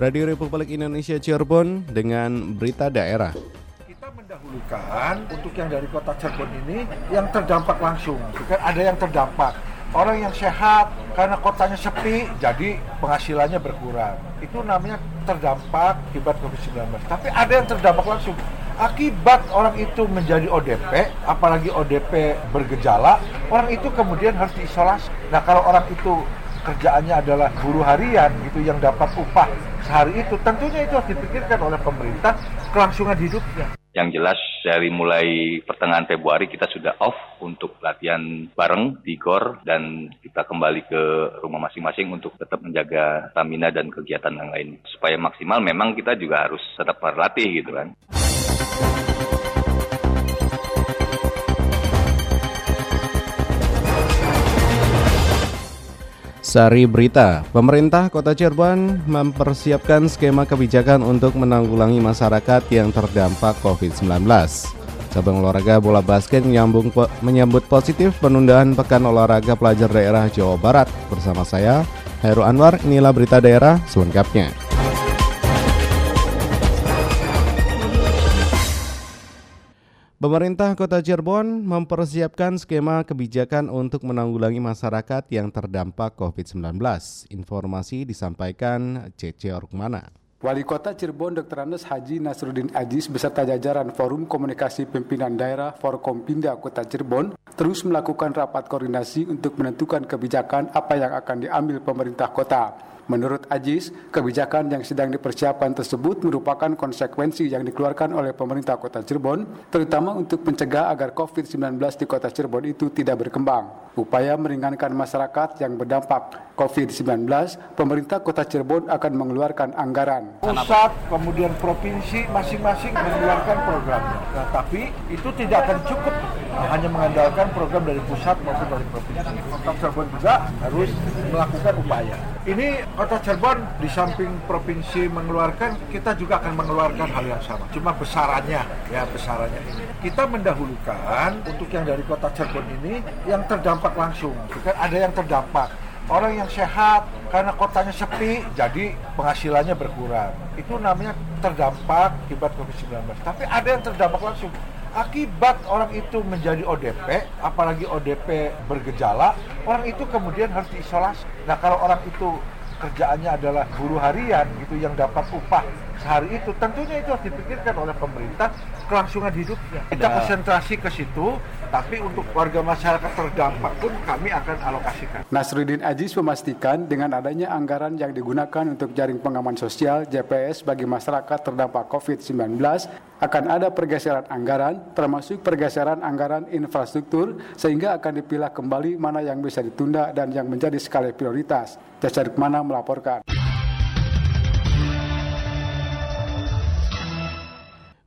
Radio Republik Indonesia Cirebon dengan berita daerah. Kita mendahulukan untuk yang dari kota Cirebon ini yang terdampak langsung. Bukan ada yang terdampak. Orang yang sehat karena kotanya sepi jadi penghasilannya berkurang. Itu namanya terdampak akibat COVID-19. Tapi ada yang terdampak langsung. Akibat orang itu menjadi ODP, apalagi ODP bergejala, orang itu kemudian harus diisolasi. Nah kalau orang itu kerjaannya adalah buruh harian gitu yang dapat upah sehari itu tentunya itu harus dipikirkan oleh pemerintah kelangsungan hidupnya. Yang jelas dari mulai pertengahan Februari kita sudah off untuk latihan bareng di GOR dan kita kembali ke rumah masing-masing untuk tetap menjaga stamina dan kegiatan yang lain. Supaya maksimal memang kita juga harus tetap berlatih gitu kan. Sari Berita, pemerintah kota Cirebon mempersiapkan skema kebijakan untuk menanggulangi masyarakat yang terdampak COVID-19. Cabang olahraga bola basket menyambung, menyambut positif penundaan Pekan Olahraga Pelajar Daerah Jawa Barat. Bersama saya, Heru Anwar, inilah berita daerah selengkapnya. Pemerintah Kota Cirebon mempersiapkan skema kebijakan untuk menanggulangi masyarakat yang terdampak COVID-19. Informasi disampaikan Cece Orkmana. Wali Kota Cirebon Dr. Andes Haji Nasruddin Ajis beserta jajaran Forum Komunikasi Pimpinan Daerah Forkompinda Kota Cirebon terus melakukan rapat koordinasi untuk menentukan kebijakan apa yang akan diambil pemerintah kota. Menurut Ajis, kebijakan yang sedang dipersiapkan tersebut merupakan konsekuensi yang dikeluarkan oleh pemerintah kota Cirebon, terutama untuk mencegah agar COVID-19 di kota Cirebon itu tidak berkembang. Upaya meringankan masyarakat yang berdampak COVID-19, pemerintah kota Cirebon akan mengeluarkan anggaran. Pusat, kemudian provinsi masing-masing mengeluarkan programnya. Nah, tapi itu tidak akan cukup hanya mengandalkan program dari pusat maupun dari provinsi. Kota Cirebon juga harus melakukan upaya. Ini Kota Cirebon di samping provinsi mengeluarkan, kita juga akan mengeluarkan hal yang sama. Cuma besarannya, ya besarannya ini. Kita mendahulukan untuk yang dari Kota Cirebon ini yang terdampak langsung. Bukan ada yang terdampak. Orang yang sehat karena kotanya sepi, jadi penghasilannya berkurang. Itu namanya terdampak akibat COVID-19. Tapi ada yang terdampak langsung akibat orang itu menjadi ODP, apalagi ODP bergejala, orang itu kemudian harus diisolasi. Nah kalau orang itu kerjaannya adalah buruh harian gitu yang dapat upah sehari itu tentunya itu harus dipikirkan oleh pemerintah kelangsungan hidupnya kita konsentrasi ke situ tapi untuk warga masyarakat terdampak pun kami akan alokasikan Nasruddin Ajis memastikan dengan adanya anggaran yang digunakan untuk jaring pengaman sosial JPS bagi masyarakat terdampak COVID-19 akan ada pergeseran anggaran termasuk pergeseran anggaran infrastruktur sehingga akan dipilah kembali mana yang bisa ditunda dan yang menjadi skala prioritas. Jasa mana melaporkan.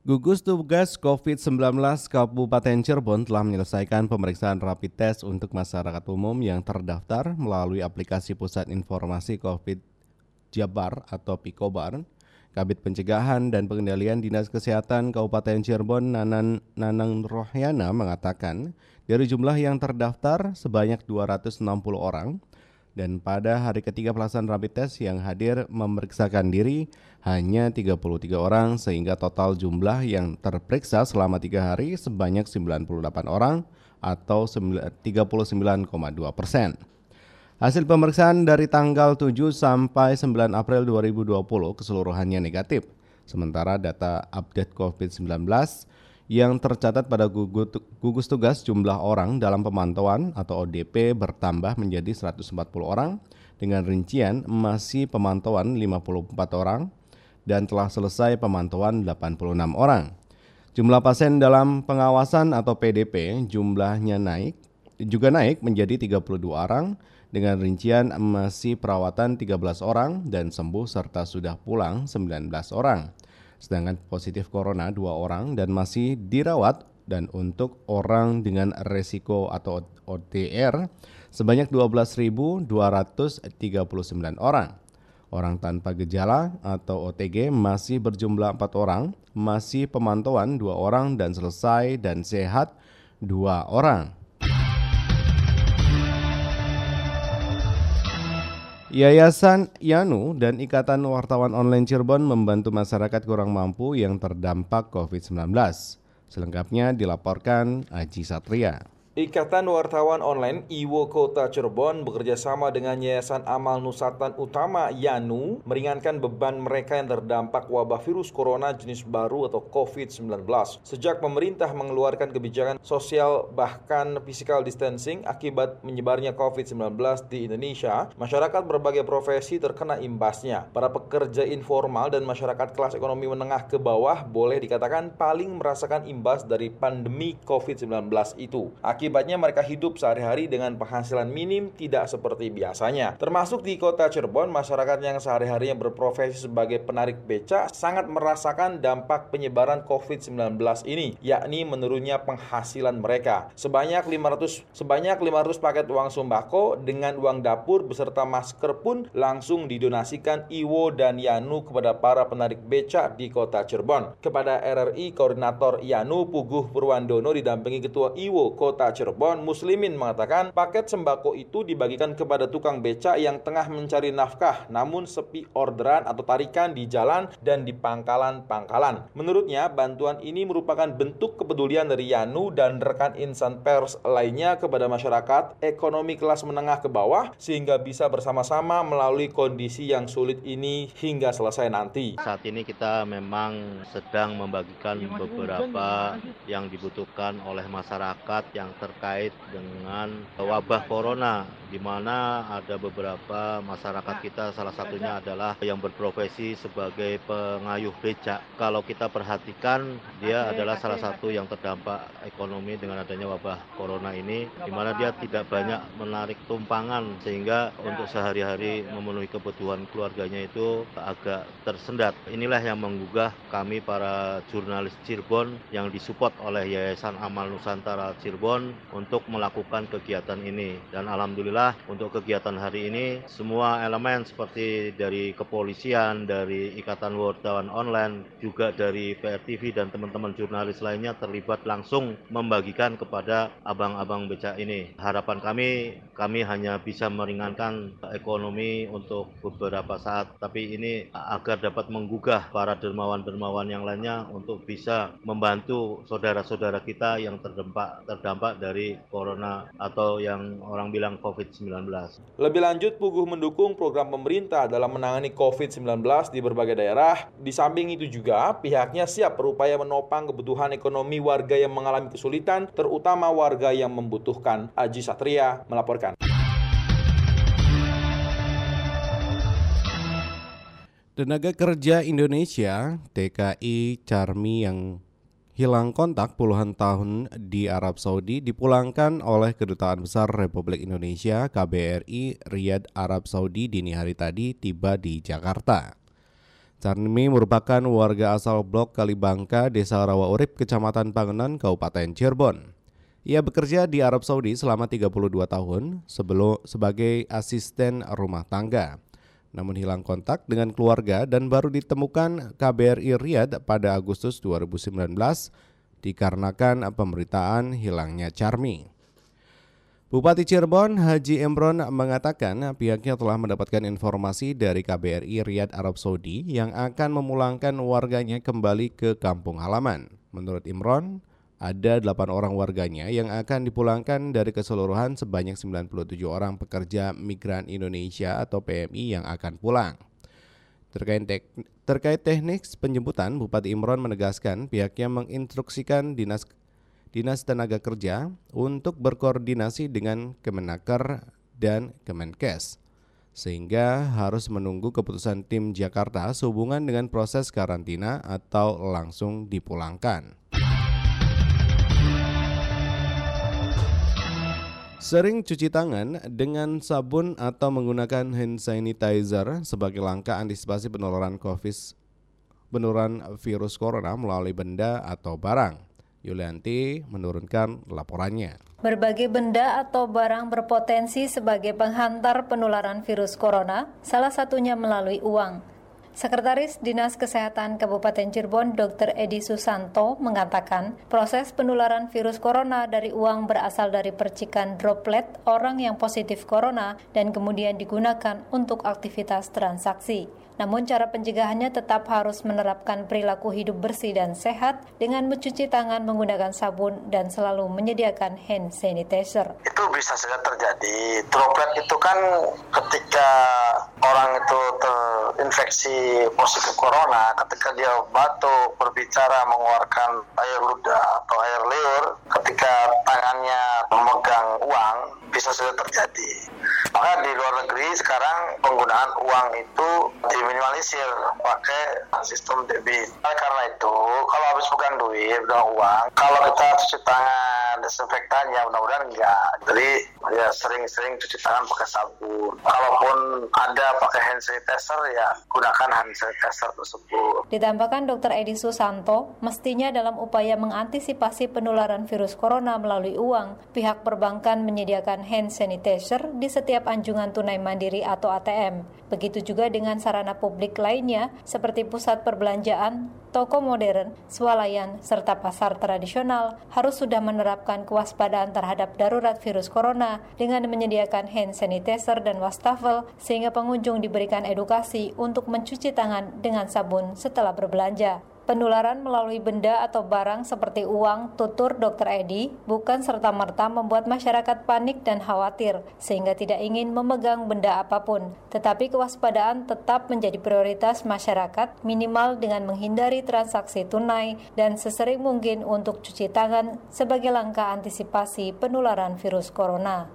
Gugus Tugas COVID-19 Kabupaten Cirebon telah menyelesaikan pemeriksaan rapid test untuk masyarakat umum yang terdaftar melalui aplikasi Pusat Informasi COVID Jabar atau Pikobar. Kabit Pencegahan dan Pengendalian Dinas Kesehatan Kabupaten Cirebon Nanan Nanang Rohyana mengatakan dari jumlah yang terdaftar sebanyak 260 orang, dan pada hari ketiga pelaksanaan rapid test yang hadir memeriksakan diri hanya 33 orang sehingga total jumlah yang terperiksa selama tiga hari sebanyak 98 orang atau 39,2 persen. Hasil pemeriksaan dari tanggal 7 sampai 9 April 2020 keseluruhannya negatif. Sementara data update COVID-19 yang tercatat pada gugus tugas jumlah orang dalam pemantauan atau ODP bertambah menjadi 140 orang dengan rincian masih pemantauan 54 orang dan telah selesai pemantauan 86 orang. Jumlah pasien dalam pengawasan atau PDP jumlahnya naik juga naik menjadi 32 orang dengan rincian masih perawatan 13 orang dan sembuh serta sudah pulang 19 orang sedangkan positif corona dua orang dan masih dirawat dan untuk orang dengan resiko atau OTR sebanyak 12.239 orang. Orang tanpa gejala atau OTG masih berjumlah empat orang, masih pemantauan dua orang dan selesai dan sehat dua orang. Yayasan Yanu dan Ikatan Wartawan Online Cirebon membantu masyarakat kurang mampu yang terdampak COVID-19. Selengkapnya dilaporkan Aji Satria. Ikatan Wartawan Online Iwo Kota Cirebon bekerja sama dengan Yayasan Amal Nusatan Utama YANU meringankan beban mereka yang terdampak wabah virus corona jenis baru atau COVID-19. Sejak pemerintah mengeluarkan kebijakan sosial bahkan physical distancing akibat menyebarnya COVID-19 di Indonesia, masyarakat berbagai profesi terkena imbasnya. Para pekerja informal dan masyarakat kelas ekonomi menengah ke bawah boleh dikatakan paling merasakan imbas dari pandemi COVID-19 itu. Akibat Akibatnya mereka hidup sehari-hari dengan penghasilan minim tidak seperti biasanya. Termasuk di kota Cirebon, masyarakat yang sehari-harinya berprofesi sebagai penarik beca sangat merasakan dampak penyebaran COVID-19 ini, yakni menurunnya penghasilan mereka. Sebanyak 500 sebanyak 500 paket uang sembako dengan uang dapur beserta masker pun langsung didonasikan Iwo dan Yanu kepada para penarik beca di kota Cirebon. Kepada RRI Koordinator Yanu Puguh Purwandono didampingi Ketua Iwo Kota Cirebon, Muslimin mengatakan paket sembako itu dibagikan kepada tukang beca yang tengah mencari nafkah namun sepi orderan atau tarikan di jalan dan di pangkalan-pangkalan. Menurutnya, bantuan ini merupakan bentuk kepedulian dari Yanu dan rekan insan pers lainnya kepada masyarakat ekonomi kelas menengah ke bawah sehingga bisa bersama-sama melalui kondisi yang sulit ini hingga selesai nanti. Saat ini kita memang sedang membagikan beberapa yang dibutuhkan oleh masyarakat yang terkait dengan wabah corona di mana ada beberapa masyarakat kita salah satunya adalah yang berprofesi sebagai pengayuh becak. Kalau kita perhatikan dia adalah salah satu yang terdampak ekonomi dengan adanya wabah corona ini di mana dia tidak banyak menarik tumpangan sehingga untuk sehari-hari memenuhi kebutuhan keluarganya itu agak tersendat. Inilah yang menggugah kami para jurnalis Cirebon yang disupport oleh Yayasan Amal Nusantara Cirebon untuk melakukan kegiatan ini. Dan alhamdulillah untuk kegiatan hari ini semua elemen seperti dari kepolisian, dari Ikatan Wartawan Online, juga dari PRTV dan teman-teman jurnalis lainnya terlibat langsung membagikan kepada abang-abang becak ini. Harapan kami, kami hanya bisa meringankan ekonomi untuk beberapa saat, tapi ini agar dapat menggugah para dermawan-dermawan yang lainnya untuk bisa membantu saudara-saudara kita yang terdampak terdampak dari corona atau yang orang bilang COVID-19. Lebih lanjut, Puguh mendukung program pemerintah dalam menangani COVID-19 di berbagai daerah. Di samping itu juga, pihaknya siap berupaya menopang kebutuhan ekonomi warga yang mengalami kesulitan, terutama warga yang membutuhkan. Aji Satria melaporkan. Tenaga Kerja Indonesia (TKI) Carmi yang hilang kontak puluhan tahun di Arab Saudi dipulangkan oleh Kedutaan Besar Republik Indonesia KBRI Riyadh Arab Saudi dini hari tadi tiba di Jakarta. Carmi merupakan warga asal blok Kalibangka, Desa Rawa Urip, Kecamatan Pangenan, Kabupaten Cirebon. Ia bekerja di Arab Saudi selama 32 tahun sebelum sebagai asisten rumah tangga namun hilang kontak dengan keluarga dan baru ditemukan KBRI Riyadh pada Agustus 2019 dikarenakan pemberitaan hilangnya Charmi. Bupati Cirebon Haji Emron mengatakan pihaknya telah mendapatkan informasi dari KBRI Riyadh Arab Saudi yang akan memulangkan warganya kembali ke kampung halaman. Menurut Imron, ada 8 orang warganya yang akan dipulangkan dari keseluruhan sebanyak 97 orang pekerja migran Indonesia atau PMI yang akan pulang. Terkait, tek, terkait teknik penjemputan, Bupati Imron menegaskan pihaknya menginstruksikan Dinas Dinas Tenaga Kerja untuk berkoordinasi dengan Kemenaker dan Kemenkes sehingga harus menunggu keputusan tim Jakarta sehubungan dengan proses karantina atau langsung dipulangkan. Sering cuci tangan dengan sabun atau menggunakan hand sanitizer sebagai langkah antisipasi penularan COVID penularan virus corona melalui benda atau barang. Yulianti menurunkan laporannya. Berbagai benda atau barang berpotensi sebagai penghantar penularan virus corona, salah satunya melalui uang. Sekretaris Dinas Kesehatan Kabupaten Cirebon Dr. Edi Susanto mengatakan proses penularan virus corona dari uang berasal dari percikan droplet orang yang positif corona dan kemudian digunakan untuk aktivitas transaksi. Namun cara pencegahannya tetap harus menerapkan perilaku hidup bersih dan sehat dengan mencuci tangan menggunakan sabun dan selalu menyediakan hand sanitizer. Itu bisa saja terjadi. Droplet itu kan ketika orang itu terinfeksi positif corona, ketika dia batuk, berbicara, mengeluarkan air ludah atau air liur, ketika tangannya memegang uang, bisa saja terjadi. Maka di luar negeri sekarang penggunaan uang itu diminimalisir pakai sistem debit. Nah, karena itu kalau habis bukan duit, bukan uang, kalau kita cuci tangan desinfektan ya mudah-mudahan enggak. Jadi ya sering-sering cuci tangan pakai sabun. Kalaupun ada pakai hand sanitizer ya gunakan hand sanitizer tersebut. Ditambahkan Dr. Edi Susanto, mestinya dalam upaya mengantisipasi penularan virus corona melalui uang, pihak perbankan menyediakan hand sanitizer di setiap anjungan tunai mandiri atau ATM. Begitu juga dengan sarana publik lainnya seperti pusat perbelanjaan, toko modern, swalayan, serta pasar tradisional harus sudah menerapkan kewaspadaan terhadap darurat virus corona dengan menyediakan hand sanitizer dan wastafel sehingga pengunjung diberikan edukasi untuk mencuci tangan dengan sabun setelah berbelanja. Penularan melalui benda atau barang seperti uang, tutur Dr. Edi, bukan serta-merta membuat masyarakat panik dan khawatir, sehingga tidak ingin memegang benda apa pun. Tetapi kewaspadaan tetap menjadi prioritas masyarakat, minimal dengan menghindari transaksi tunai dan sesering mungkin untuk cuci tangan sebagai langkah antisipasi penularan virus corona.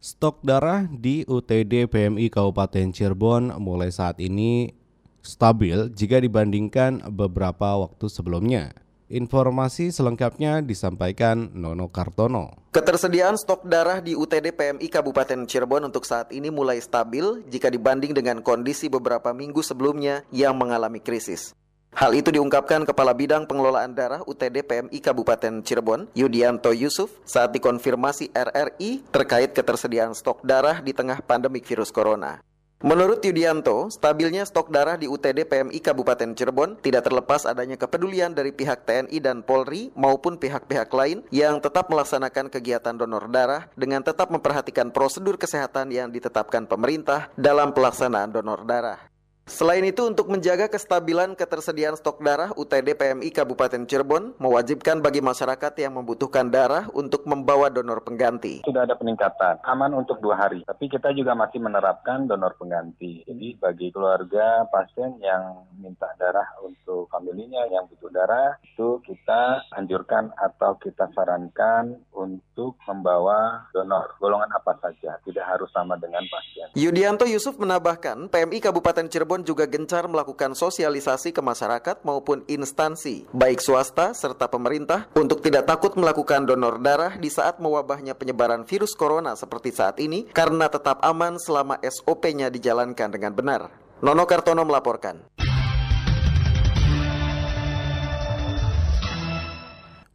Stok darah di UTD PMI Kabupaten Cirebon mulai saat ini stabil jika dibandingkan beberapa waktu sebelumnya. Informasi selengkapnya disampaikan Nono Kartono. Ketersediaan stok darah di UTD PMI Kabupaten Cirebon untuk saat ini mulai stabil jika dibanding dengan kondisi beberapa minggu sebelumnya yang mengalami krisis. Hal itu diungkapkan Kepala Bidang Pengelolaan Darah UTD PMI Kabupaten Cirebon, Yudianto Yusuf, saat dikonfirmasi RRI terkait ketersediaan stok darah di tengah pandemik virus corona. Menurut Yudianto, stabilnya stok darah di UTD PMI Kabupaten Cirebon tidak terlepas adanya kepedulian dari pihak TNI dan Polri maupun pihak-pihak lain yang tetap melaksanakan kegiatan donor darah dengan tetap memperhatikan prosedur kesehatan yang ditetapkan pemerintah dalam pelaksanaan donor darah. Selain itu, untuk menjaga kestabilan ketersediaan stok darah, UTD PMI Kabupaten Cirebon mewajibkan bagi masyarakat yang membutuhkan darah untuk membawa donor pengganti. Sudah ada peningkatan, aman untuk dua hari. Tapi kita juga masih menerapkan donor pengganti. Jadi bagi keluarga pasien yang minta darah untuk familinya yang butuh darah, itu kita anjurkan atau kita sarankan untuk membawa donor golongan apa saja, tidak harus sama dengan pasien. Yudianto Yusuf menambahkan, PMI Kabupaten Cirebon juga gencar melakukan sosialisasi ke masyarakat maupun instansi, baik swasta serta pemerintah, untuk tidak takut melakukan donor darah di saat mewabahnya penyebaran virus corona seperti saat ini, karena tetap aman selama SOP-nya dijalankan dengan benar. Nono Kartono melaporkan.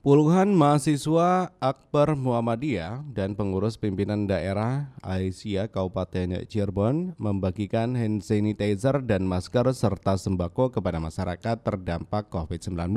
Puluhan mahasiswa Akbar Muhammadiyah dan pengurus pimpinan daerah Aisyah Kabupaten Cirebon membagikan hand sanitizer dan masker serta sembako kepada masyarakat terdampak COVID-19.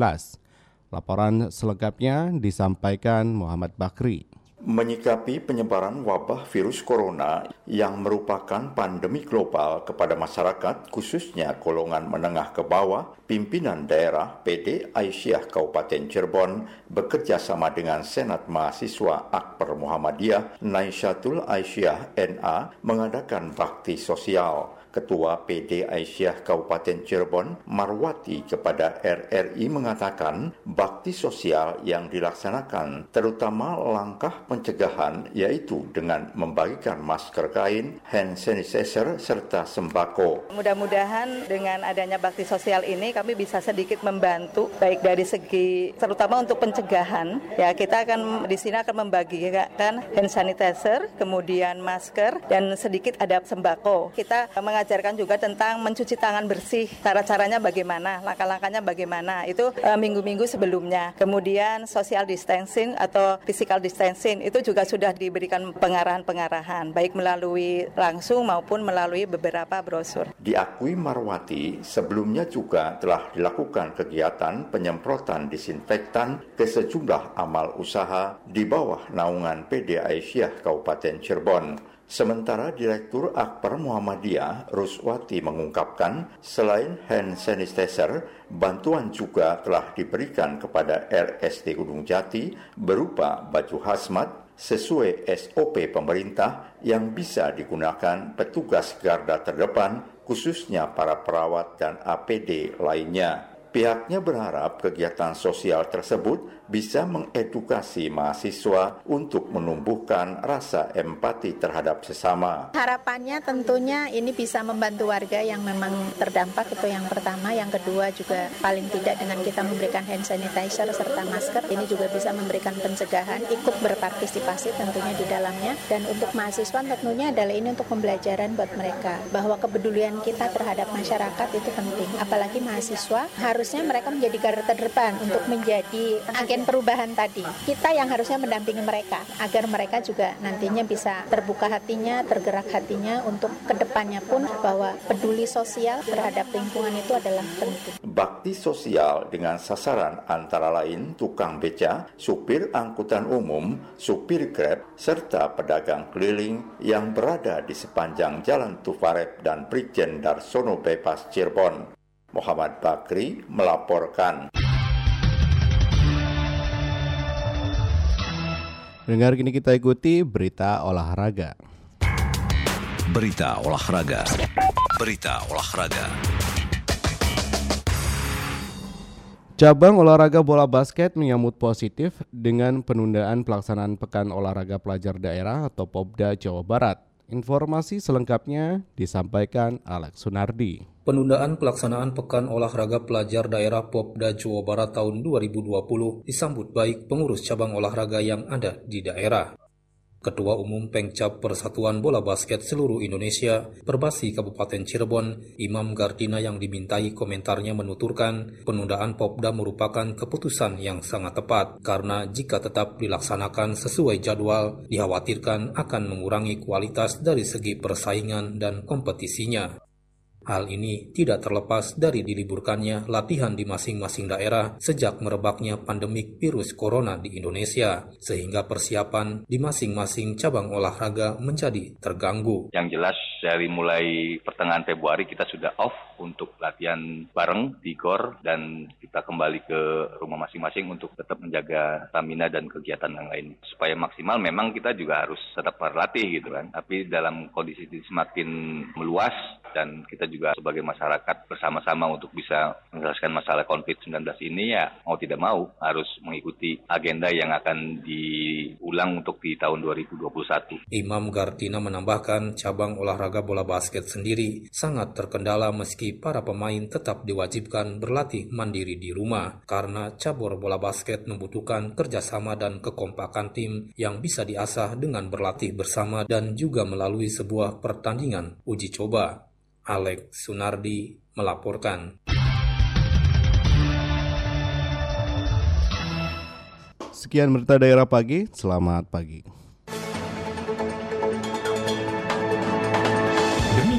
Laporan selengkapnya disampaikan Muhammad Bakri. Menyikapi penyebaran wabah virus corona yang merupakan pandemi global kepada masyarakat, khususnya golongan menengah ke bawah, pimpinan daerah PD Aisyah Kabupaten Cirebon bekerja sama dengan Senat Mahasiswa Akbar Muhammadiyah Naisyatul Aisyah NA mengadakan bakti sosial. Ketua PD Aisyah Kabupaten Cirebon, Marwati kepada RRI mengatakan bakti sosial yang dilaksanakan terutama langkah pencegahan yaitu dengan membagikan masker kain, hand sanitizer, serta sembako. Mudah-mudahan dengan adanya bakti sosial ini kami bisa sedikit membantu baik dari segi terutama untuk pencegahan ya kita akan di sini akan membagikan hand sanitizer, kemudian masker dan sedikit ada sembako. Kita mengajak mengajarkan juga tentang mencuci tangan bersih, cara-caranya bagaimana, langkah-langkahnya bagaimana. Itu eh, minggu-minggu uh, sebelumnya. Kemudian social distancing atau physical distancing itu juga sudah diberikan pengarahan-pengarahan baik melalui langsung maupun melalui beberapa brosur. Diakui Marwati, sebelumnya juga telah dilakukan kegiatan penyemprotan disinfektan ke sejumlah amal usaha di bawah naungan PD Aisyah Kabupaten Cirebon. Sementara Direktur Akper Muhammadiyah Ruswati mengungkapkan selain hand sanitizer, bantuan juga telah diberikan kepada RSD Gunung Jati berupa baju hazmat sesuai SOP pemerintah yang bisa digunakan petugas garda terdepan khususnya para perawat dan APD lainnya. Pihaknya berharap kegiatan sosial tersebut bisa mengedukasi mahasiswa untuk menumbuhkan rasa empati terhadap sesama. Harapannya tentunya ini bisa membantu warga yang memang terdampak. Itu yang pertama, yang kedua juga paling tidak dengan kita memberikan hand sanitizer serta masker ini juga bisa memberikan pencegahan, ikut berpartisipasi tentunya di dalamnya. Dan untuk mahasiswa tentunya adalah ini untuk pembelajaran buat mereka bahwa kepedulian kita terhadap masyarakat itu penting, apalagi mahasiswa harusnya mereka menjadi garda terdepan untuk menjadi agen perubahan tadi. Kita yang harusnya mendampingi mereka agar mereka juga nantinya bisa terbuka hatinya, tergerak hatinya untuk ke depannya pun bahwa peduli sosial terhadap lingkungan itu adalah penting. Bakti sosial dengan sasaran antara lain tukang beca, supir angkutan umum, supir grab, serta pedagang keliling yang berada di sepanjang Jalan Tufarep dan Brigjen Darsono Bypass Cirebon. Muhammad Bakri melaporkan. Dengar kini kita ikuti berita olahraga. Berita olahraga. Berita olahraga. Cabang olahraga bola basket menyambut positif dengan penundaan pelaksanaan Pekan Olahraga Pelajar Daerah atau Popda Jawa Barat. Informasi selengkapnya disampaikan Alex Sunardi. Penundaan pelaksanaan Pekan Olahraga Pelajar Daerah Popda Jawa Barat tahun 2020 disambut baik pengurus cabang olahraga yang ada di daerah. Ketua Umum Pengcap Persatuan Bola Basket Seluruh Indonesia, Perbasi Kabupaten Cirebon, Imam Gardina yang dimintai komentarnya menuturkan penundaan Popda merupakan keputusan yang sangat tepat karena jika tetap dilaksanakan sesuai jadwal, dikhawatirkan akan mengurangi kualitas dari segi persaingan dan kompetisinya. Hal ini tidak terlepas dari diliburkannya latihan di masing-masing daerah sejak merebaknya pandemik virus corona di Indonesia, sehingga persiapan di masing-masing cabang olahraga menjadi terganggu. Yang jelas dari mulai pertengahan Februari kita sudah off untuk latihan bareng di GOR dan kita kembali ke rumah masing-masing untuk tetap menjaga stamina dan kegiatan yang lain. Supaya maksimal memang kita juga harus tetap berlatih gitu kan. Tapi dalam kondisi semakin meluas dan kita juga sebagai masyarakat bersama-sama untuk bisa menyelesaikan masalah COVID-19 ini ya mau tidak mau harus mengikuti agenda yang akan diulang untuk di tahun 2021. Imam Gartina menambahkan cabang olahraga bola basket sendiri sangat terkendala meski para pemain tetap diwajibkan berlatih mandiri di rumah karena cabur bola basket membutuhkan kerjasama dan kekompakan tim yang bisa diasah dengan berlatih bersama dan juga melalui sebuah pertandingan uji coba. Alex Sunardi melaporkan. Sekian berita daerah pagi, selamat pagi.